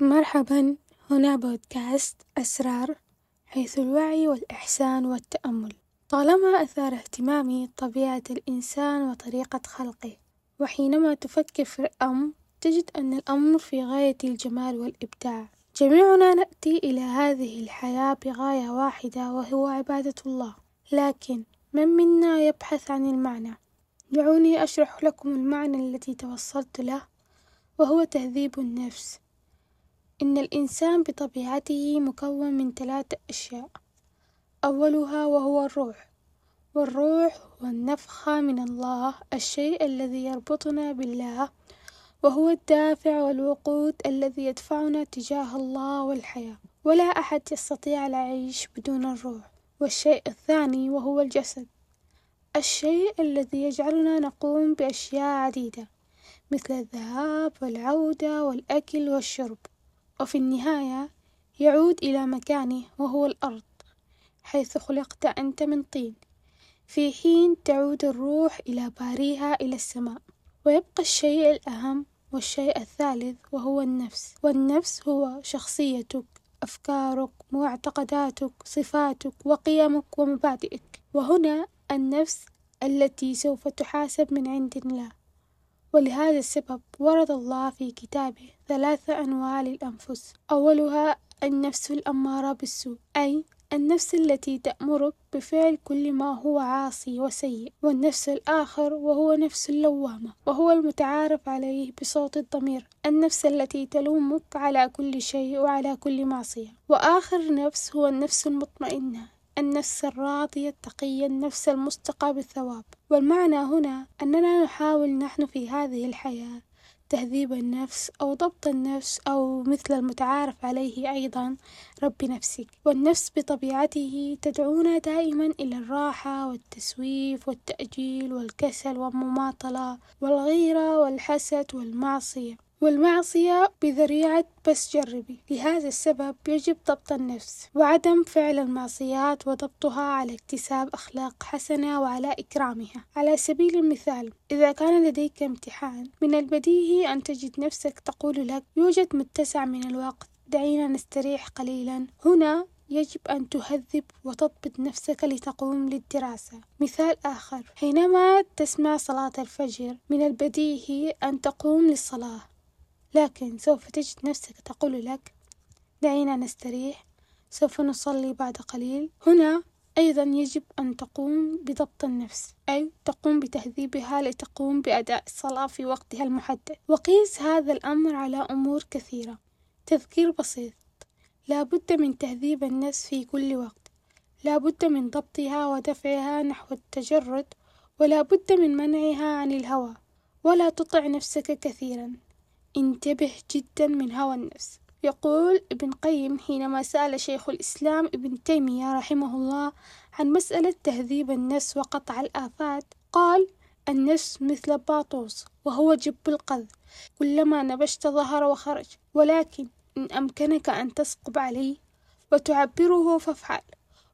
مرحبا. هنا بودكاست أسرار حيث الوعي والإحسان والتأمل. طالما أثار اهتمامي طبيعة الإنسان وطريقة خلقه وحينما تفكر في الأمر تجد أن الأمر في غاية الجمال والإبداع. جميعنا نأتي إلى هذه الحياة بغاية واحدة وهو عبادة الله. لكن من منا يبحث عن المعنى؟ دعوني أشرح لكم المعنى الذي توصلت له وهو تهذيب النفس. إن الإنسان بطبيعته مكون من ثلاثة أشياء. أولها وهو الروح. والروح هو النفخة من الله الشيء الذي يربطنا بالله وهو الدافع والوقود الذي يدفعنا تجاه الله والحياة. ولا أحد يستطيع العيش بدون الروح. والشيء الثاني وهو الجسد. الشيء الذي يجعلنا نقوم بأشياء عديدة مثل الذهاب والعودة والأكل والشرب. وفي النهاية يعود إلى مكانه وهو الأرض حيث خلقت أنت من طين. في حين تعود الروح إلى باريها إلى السماء ويبقى الشيء الأهم والشيء الثالث وهو النفس. والنفس هو شخصيتك أفكارك معتقداتك صفاتك وقيمك ومبادئك. وهنا النفس التي سوف تحاسب من عند الله. ولهذا السبب ورد الله في كتابه ثلاثة أنواع للأنفس أولها النفس الأمارة بالسوء أي النفس التي تأمرك بفعل كل ما هو عاصي وسيء والنفس الآخر وهو نفس اللوامة وهو المتعارف عليه بصوت الضمير النفس التي تلومك على كل شيء وعلى كل معصية. وآخر نفس هو النفس المطمئنة النفس الراضية التقية النفس المستقى بالثواب. والمعنى هنا أننا نحاول نحن في هذه الحياة تهذيب النفس أو ضبط النفس أو مثل المتعارف عليه أيضا رب نفسك. والنفس بطبيعته تدعونا دائما إلى الراحة والتسويف والتأجيل والكسل والمماطلة والغيرة والحسد والمعصية. والمعصية بذريعة بس جربي. لهذا السبب يجب ضبط النفس وعدم فعل المعصيات وضبطها على اكتساب أخلاق حسنة وعلى إكرامها. على سبيل المثال إذا كان لديك امتحان من البديهي أن تجد نفسك تقول لك يوجد متسع من الوقت دعينا نستريح قليلا. هنا يجب أن تهذب وتضبط نفسك لتقوم للدراسة. مثال آخر حينما تسمع صلاة الفجر من البديهي أن تقوم للصلاة. لكن سوف تجد نفسك تقول لك دعينا نستريح سوف نصلي بعد قليل. هنا أيضا يجب أن تقوم بضبط النفس أي تقوم بتهذيبها لتقوم بأداء الصلاة في وقتها المحدد. وقيس هذا الأمر على أمور كثيرة. تذكير بسيط لا بد من تهذيب النفس في كل وقت. لا بد من ضبطها ودفعها نحو التجرد ولا بد من منعها عن الهوى. ولا تطع نفسك كثيرا. انتبه جدا من هوى النفس. يقول ابن قيم حينما سأل شيخ الإسلام ابن تيمية رحمه الله عن مسألة تهذيب النفس وقطع الآفات قال النفس مثل باطوس وهو جب القذ كلما نبشت ظهر وخرج ولكن إن أمكنك أن تسقب عليه وتعبره فافعل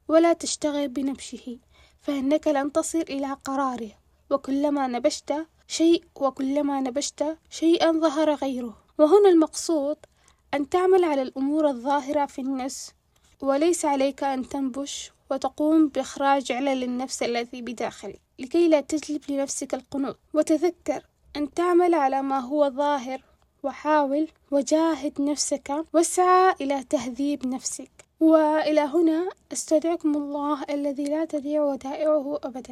ولا تشتغل بنبشه فإنك لن تصل إلى قراره وكلما نبشت شيء وكلما نبشت شيئا ظهر غيره. وهنا المقصود أن تعمل على الأمور الظاهرة في النفس وليس عليك أن تنبش وتقوم بإخراج علل النفس الذي بداخلك لكي لا تجلب لنفسك القنوط. وتذكر أن تعمل على ما هو ظاهر وحاول وجاهد نفسك واسعى إلى تهذيب نفسك. وإلى هنا أستودعكم الله الذي لا تضيع ودائعه أبدا.